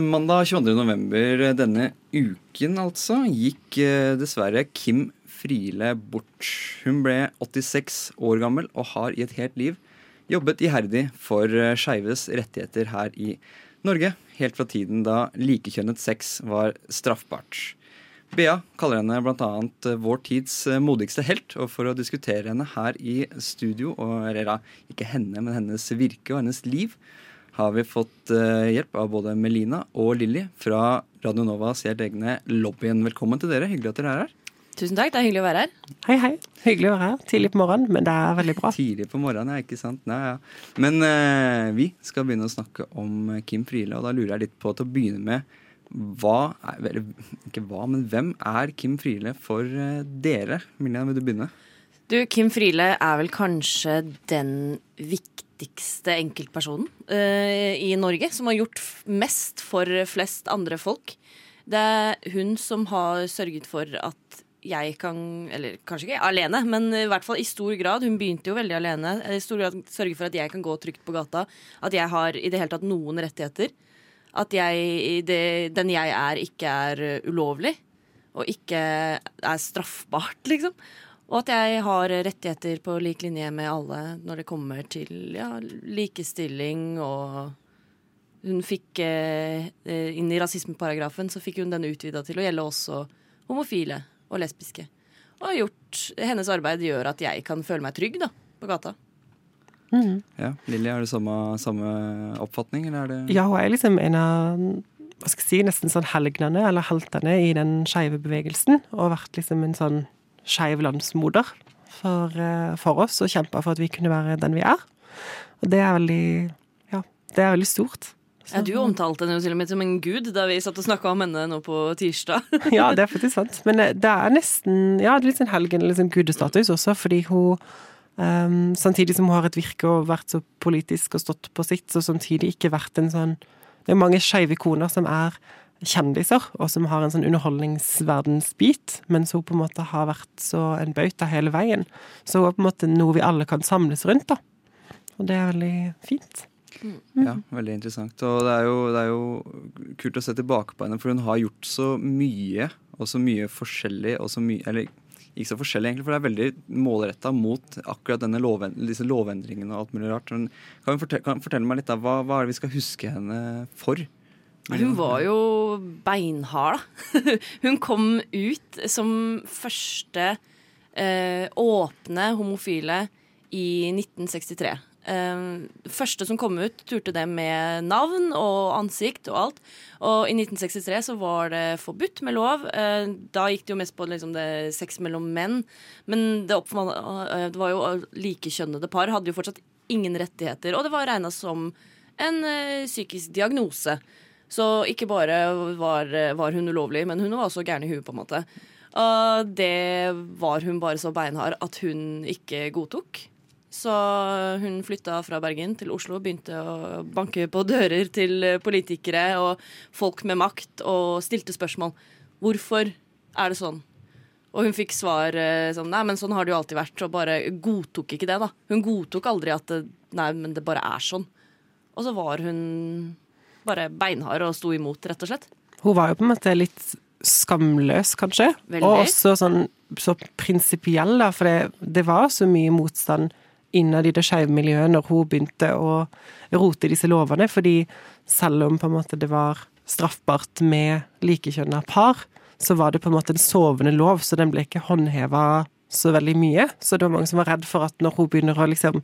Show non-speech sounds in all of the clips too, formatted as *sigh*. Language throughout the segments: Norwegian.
Mandag 22. november denne uken, altså, gikk eh, dessverre Kim Friele bort. Hun ble 86 år gammel og har i et helt liv jobbet iherdig for eh, skeives rettigheter her i Norge, helt fra tiden da likekjønnet sex var straffbart. Bea kaller henne bl.a. Eh, vår tids modigste helt, og for å diskutere henne her i studio, og eller ikke henne, men hennes virke og hennes liv, har vi fått uh, hjelp av både Melina og Lilly fra Radio Novas helt egne lobbyen. Velkommen til dere. Hyggelig at dere er her. Tusen takk, det er hyggelig å være her. Hei, hei. Hyggelig å være her. Tidlig på morgenen, men det er veldig bra. Tidlig på morgenen, ja, ikke sant. Nei, ja. Men eh, vi skal begynne å snakke om Kim Friele, og da lurer jeg litt på til å begynne med hva Eller ikke hva, men hvem er Kim Friele for uh, dere? Miljan, vil du begynne? Du, Kim Friele er vel kanskje den viktige viktigste enkeltpersonen uh, i Norge, som har gjort mest for flest andre folk. Det er hun som har sørget for at jeg kan Eller kanskje ikke alene, men i hvert fall i stor grad. Hun begynte jo veldig alene. I stor grad sørge for at jeg kan gå trygt på gata. At jeg har i det hele tatt noen rettigheter. At jeg, det, den jeg er, ikke er ulovlig. Og ikke er straffbart, *laughs* liksom. Og at jeg har rettigheter på lik linje med alle når det kommer til ja, likestilling og Hun fikk eh, inn i rasismeparagrafen så fikk hun den utvida til å gjelde også homofile og lesbiske. Og gjort, hennes arbeid gjør at jeg kan føle meg trygg da, på gata. Mm. Ja, Lilly, har du samme, samme oppfatning, eller er det Ja, hun er liksom en av hva skal jeg si, nesten sånn helgnene, eller heltene, i den skeive bevegelsen. Og vært liksom en sånn skeiv landsmoder for, eh, for, oss, og kjempa for at vi kunne være den vi er. Og det er veldig Ja, det er veldig stort. Så. Ja, Du omtalte henne jo til og med som en gud da vi satt og snakka om henne nå på tirsdag. *laughs* ja, det er faktisk sant. Men eh, det er nesten ja, litt sånn helgen, eller sånn gudestatus også, fordi hun um, Samtidig som hun har et virke og vært så politisk og stått på sitt, så samtidig ikke vært en sånn Det er mange skeive ikoner som er kjendiser, og som har en sånn underholdningsverdensbit, mens hun på en måte har vært så en bauta hele veien. Så hun er på en måte noe vi alle kan samles rundt, da. Og det er veldig fint. Mm. Ja, veldig interessant. Og det er, jo, det er, jo, kult å se tilbake på henne, for hun har gjort så mye, og så mye forskjellig, og så mye Eller ikke så forskjellig, egentlig, for det er veldig målretta mot akkurat denne loven, disse lovendringene og alt mulig rart. Men kan du fortelle, fortelle, meg litt av hva, hva er det vi skal huske henne for? Hun var jo beinhard, da. *laughs* Hun kom ut som første eh, åpne homofile i 1963. Eh, første som kom ut, turte det med navn og ansikt og alt. Og i 1963 så var det forbudt med lov. Eh, da gikk det jo mest på liksom, det sex mellom menn. Men det, eh, det var jo likekjønnede par hadde jo fortsatt ingen rettigheter. Og det var regna som en eh, psykisk diagnose. Så ikke bare var, var hun ulovlig, men hun var også gæren i huet, på en måte. Og det var hun bare så beinhard at hun ikke godtok. Så hun flytta fra Bergen til Oslo begynte å banke på dører til politikere og folk med makt og stilte spørsmål. Hvorfor er det sånn? Og hun fikk svar eh, sånn Nei, men sånn har det jo alltid vært. Og bare godtok ikke det, da. Hun godtok aldri at Nei, men det bare er sånn. Og så var hun bare beinhard og sto imot, rett og slett. Hun var jo på en måte litt skamløs, kanskje. Veldig. Og også sånn så prinsipiell, da, for det, det, var så mye motstand innad i det skeive miljøet når hun begynte å rote disse lovene, fordi selv om på en måte det var straffbart med likekjønna par, så var det på en måte en sovende lov, så den ble ikke håndheva så veldig mye. Så det var mange som var redd for at når hun begynner å liksom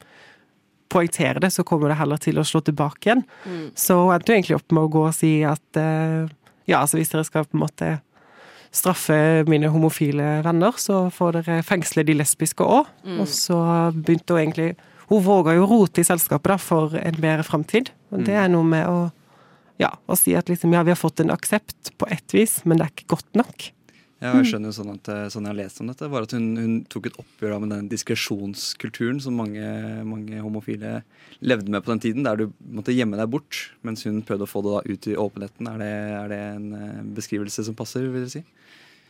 poengtere det, så kommer det heller til å slå tilbake igjen. Mm. Så hun endte jo egentlig opp med å gå og si at eh, ja, altså hvis dere skal på en måte straffe mine homofile venner, så får dere fengsle de lesbiske òg. Mm. Og så begynte hun egentlig Hun våga jo rote i selskapet da, for en bedre framtid. Og det mm. er noe med å ja, å si at liksom, ja, vi har fått en aksept på ett vis, men det er ikke godt nok. Ja, jeg skjønner jo sånn at sånn jeg har lest om dette, var at hun, hun tok et oppgjør med den diskresjonskulturen som mange, mange, homofile levde med på den tiden, der du måtte gjemme deg bort, mens hun prøvde å få det da ut i åpenheten. Er det, er det en eh, beskrivelse som passer, vil du si?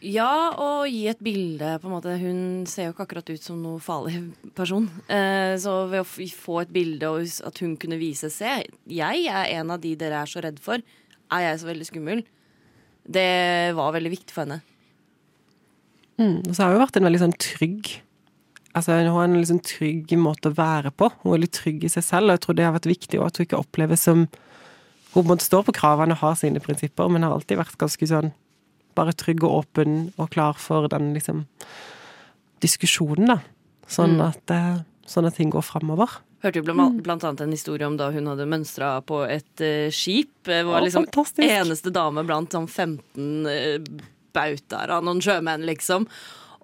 Ja, og gi et bilde, på en måte. Hun ser jo ikke akkurat ut som noe farlig person. Eh, så ved å få et bilde og at hun kunne vise Se, jeg er en av de dere er så redd for. Er jeg så veldig skummel? Det var veldig viktig for henne. Mm, og så har hun vært en veldig sånn trygg Altså, Hun har en liksom trygg måte å være på. Hun er veldig trygg i seg selv, og jeg tror det har vært viktig at hun ikke oppleves som Hun måtte stå på kravene og ha sine prinsipper, men har alltid vært ganske sånn bare trygg og åpen og klar for den liksom diskusjonen, da. Sånn, mm. at, eh, sånn at ting går framover. Hørte jo blant, blant, annet en historie om da hun hadde mønstra på et uh, skip. Var liksom fantastisk. eneste dame blant sånn 15 bautaer av noen sjømenn, liksom.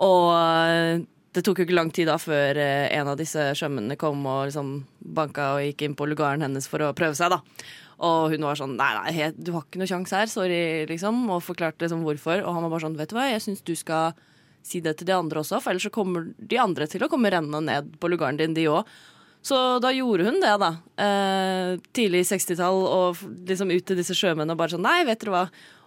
Og eh, det tok jo ikke lang tid da før eh, en av disse sjømennene kom og liksom banka og gikk inn på lugaren hennes for å prøve seg, da. Og hun var sånn nei, nei, du har ikke noe sjanse her, sorry, liksom. Og forklarte liksom hvorfor. Og han var bare sånn, vet du hva, jeg syns du skal si det til de andre også, for ellers så kommer de andre til å komme rennende ned på lugaren din, de òg. Så da gjorde hun det, da. Eh, tidlig 60-tall, og liksom ut til disse sjømennene og bare sånn Nei, vet dere hva.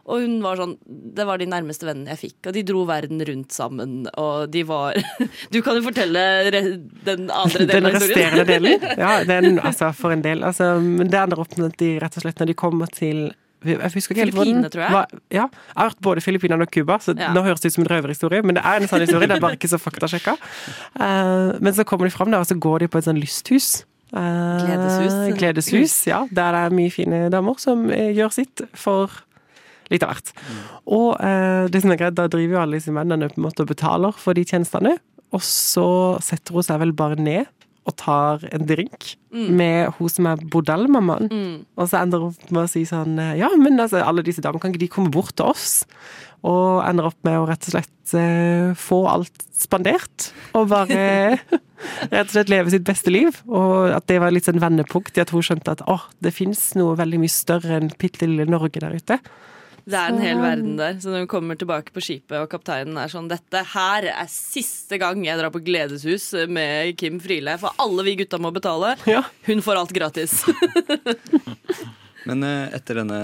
Og hun var sånn Det var de nærmeste vennene jeg fikk, og de dro verden rundt sammen, og de var *laughs* Du kan jo fortelle den andre delen av historien. Den resterende delen? *laughs* Ja, den, altså for en del. Altså, men opp med at de rett og slett når de kommer til jeg husker ikke helt Filippinene, tror jeg. Var, ja, jeg har hørt både Filippinene og Cuba, så ja. nå høres det ut som en røverhistorie, men det er en sånn historie. Det er bare ikke så faktasjekka. Uh, men så kommer de fram der, og så går de på et sånn lysthus. Uh, gledeshus. Gledeshus, ja. Der det er mye fine damer som uh, gjør sitt for litt av hvert. Mm. Og eh, det som er greit, da driver jo alle disse mennene på en måte og betaler for de tjenestene. Og så setter hun seg vel bare ned og tar en drink mm. med hun som er bordellmammaen. Mm. Og så ender hun opp med å si sånn Ja, men altså, alle disse damene, kan ikke de komme bort til oss? Og ender opp med å rett og slett eh, få alt spandert. Og bare *laughs* rett og slett leve sitt beste liv. Og at det var litt sånn vendepunkt i at hun skjønte at å, det fins noe veldig mye større enn bitte lille Norge der ute. Det er en hel verden der. Så når hun kommer tilbake på skipet, og kapteinen er sånn Dette her er siste gang jeg drar på gledeshus med Kim Friele, for alle vi gutta må betale. Ja. Hun får alt gratis. *laughs* Men eh, etter denne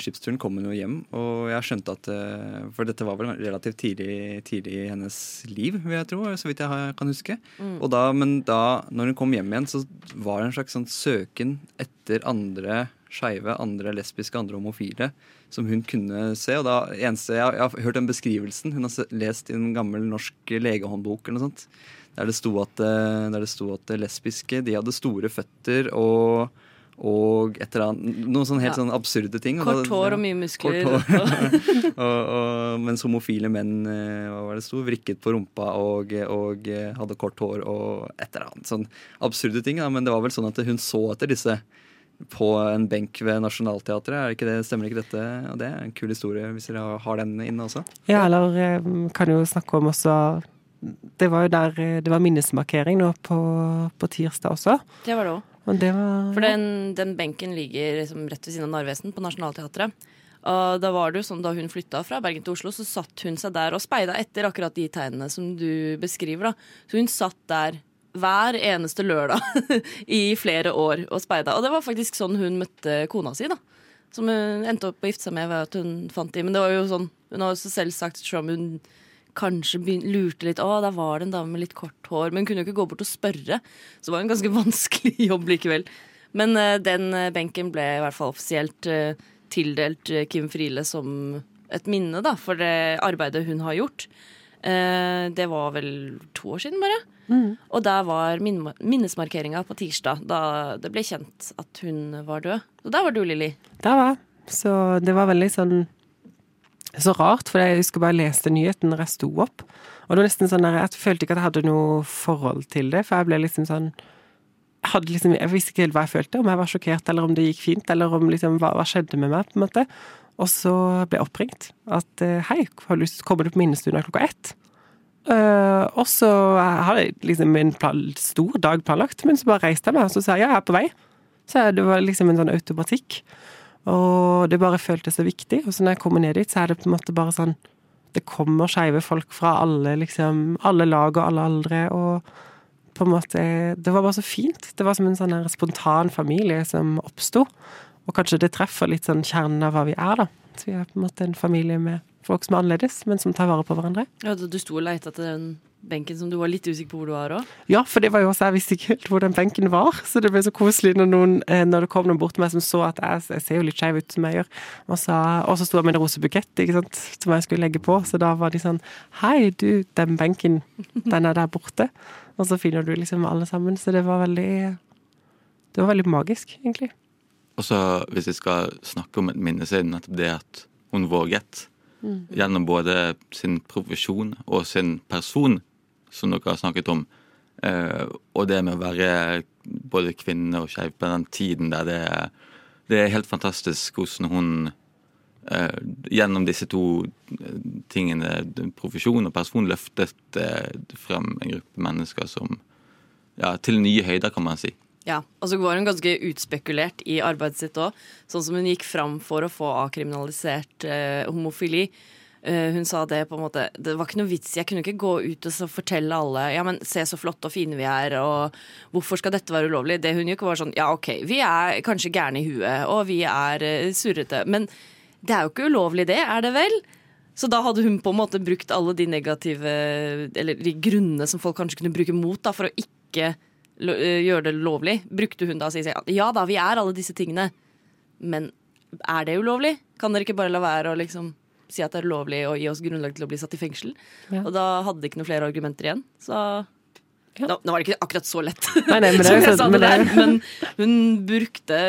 skipsturen kom hun jo hjem, og jeg skjønte at eh, For dette var vel relativt tidlig, tidlig i hennes liv, vil jeg tro, så vidt jeg kan huske. Mm. Da, men da, når hun kom hjem igjen, så var det en slags sånn søken etter andre skeive, andre lesbiske, andre homofile som hun kunne se. og da eneste, Jeg, jeg har hørt den beskrivelsen. Hun har lest i en gammel norsk legehåndbok eller noe sånt. Der det sto at, eh, der det sto at lesbiske de hadde store føtter og og et eller annet, noen sånne helt ja. sånn absurde ting. Kort hår og mye muskler. *laughs* *laughs* og, og, mens homofile menn eh, hva var det sto, vrikket på rumpa og, og, hadde kort hår og et eller annet. Sånn absurde ting. Da. Men det var vel sånn at hun så etter disse på en benk ved Nationaltheatret. Ikke det, stemmer ikke dette? Og det er en kul historie hvis dere har den inne også. Ja, eller eh, kan jo snakke om også Det var jo der eh, det var minnesmarkering nå på, på tirsdag også. Det var det òg. For den, den, benken ligger liksom rett ved siden av Narvesen på Nationaltheatret. Og da var det jo sånn da hun flytta fra Bergen til Oslo, så satt hun seg der og speida etter akkurat de tegnene som du beskriver. da. Så hun satt der hver eneste lørdag *laughs* i flere år og speida. Og det var faktisk sånn hun møtte kona si, da. Som hun endte opp å gifte seg med ved at hun fant de. Men det var jo sånn, hun har også selv sagt som hun kanskje lurte litt. Å, der var det en dame med litt kort hår. Men hun kunne jo ikke gå bort og spørre. Så det var en ganske *laughs* vanskelig jobb likevel. Men uh, den uh, benken ble i hvert fall offisielt uh, tildelt Kim Friele som et minne da, for det arbeidet hun har gjort. det var vel to år siden, bare. Mm. Og der var minnesmarkeringa på tirsdag, da det ble kjent at hun var død. Og der var du, Lilly. Der var. Så det var veldig sånn så rart, for jeg husker bare jeg leste nyheten når jeg sto opp. Og det var nesten sånn der, Jeg følte ikke at jeg hadde noe forhold til det, for jeg ble liksom sånn jeg, liksom, jeg visste ikke helt hva jeg følte, om jeg var sjokkert, eller om det gikk fint, eller om liksom, hva, hva skjedde med meg, på en måte. Og så ble jeg oppringt. At eh, hei, lyst kommer du på minnestunda klokka ett? Uh, og så har jeg liksom en stor dag planlagt, men så bare reiste jeg meg og så sa jeg ja, jeg er på vei. Så det var liksom en sånn automatikk. Og det bare føltes så viktig. Og så når jeg kommer ned dit, så er det på en måte bare sånn det kommer skeive folk fra alle, liksom, alle lag og alle aldre. og på en måte, Det var bare så fint. Det var som en sånn spontan familie som oppsto. Og kanskje det treffer litt sånn kjernen av hva vi er, da. Så vi er på en måte en familie med folk som er annerledes, men som tar vare på hverandre. Ja, Du sto og leita etter den benken som du var litt usikker på hvor du var òg? Ja, for det var jo også, jeg visste ikke helt hvor den benken var. Så det ble så koselig når, noen, eh, når det kom noen bort til meg som så at jeg, jeg ser jo litt skeiv ut som jeg gjør. Og, sa, og så sto jeg med en rosebukett ikke sant, som jeg skulle legge på. Så da var de sånn Hei, du, den benken, den er der borte. Og så finner du liksom alle sammen. Så det var veldig Det var veldig magisk, egentlig. Og så, hvis vi skal snakke om et minne, så er det nettopp det at hun våget. Mm. Gjennom både sin profesjon og sin person, som dere har snakket om. Eh, og det med å være både kvinne og skeiv på den tiden der det er, det er helt fantastisk hvordan hun eh, gjennom disse to tingene, profesjon og person, løftet eh, frem en gruppe mennesker som ja, til nye høyder, kan man si. Ja, og så var hun ganske utspekulert i arbeidet sitt òg. Sånn som hun gikk fram for å få avkriminalisert eh, homofili. Eh, hun sa det på en måte Det var ikke noe vits. Jeg kunne ikke gå ut og fortelle alle Ja, men se så flotte og fine vi er, og hvorfor skal dette være ulovlig? Det hun gjorde, var sånn Ja, OK, vi er kanskje gærne i huet, og vi er eh, surrete. Men det er jo ikke ulovlig, det, er det vel? Så da hadde hun på en måte brukt alle de negative Eller de grunnene som folk kanskje kunne bruke mot, da, for å ikke gjøre det lovlig, brukte hun da å si ja da, vi er alle disse tingene, men er det ulovlig? Kan dere ikke bare la være å liksom si at det er lovlig og gi oss grunnlag til å bli satt i fengsel? Ja. Og da hadde de ikke noen flere argumenter igjen. Så ja. nå, nå, var det ikke akkurat så lett, nei, nei, men, *laughs* det, sånn, det der, men hun brukte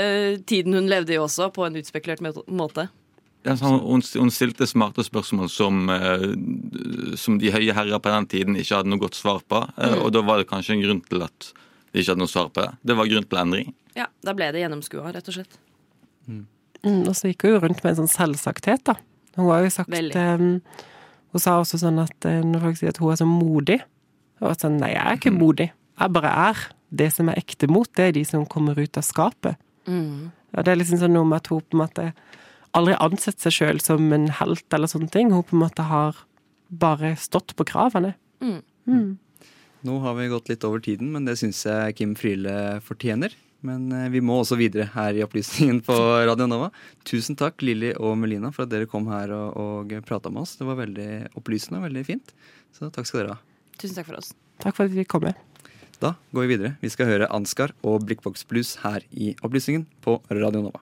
tiden hun levde i også, på en utspekulert måte. Ja, hun, hun, stilte smarte spørsmål som, eh, som, de høye herrer på den tiden ikke hadde noe godt svar på. Eh, mm. Og da var det kanskje en grunn til at de ikke hadde noe svar på det. Det var grunn til endring. Ja, da ble det gjennomskua, rett og slett. Mm. Mm, og så gikk hun jo rundt med en sånn selvsakthet, da. Hun har jo sagt um, Hun sa også sånn at uh, når folk sier at hun er så modig Og sånn Nei, jeg er ikke mm. modig. Jeg bare er. Det som er ekte mot, det er de som kommer ut av skapet. Mm. Og det er liksom sånn noe med at hun på en måte aldri ansett seg sjøl som en helt eller sånne ting. Hun på en måte har bare stått på kravene. Mm. Nå har vi gått litt over tiden, men det syns jeg Kim Friele fortjener. Men eh, vi må også videre her i Opplysningen på Radio Nova. Tusen takk, Lilly og Melina, for at dere kom her og, og prata med oss. Det var veldig opplysende og veldig fint. Så takk skal dere ha. Tusen takk for oss. Takk for at vi kom med. Da går vi videre. Vi skal høre Ansgar og Blikkboks Blues her i Opplysningen på Radio Nova.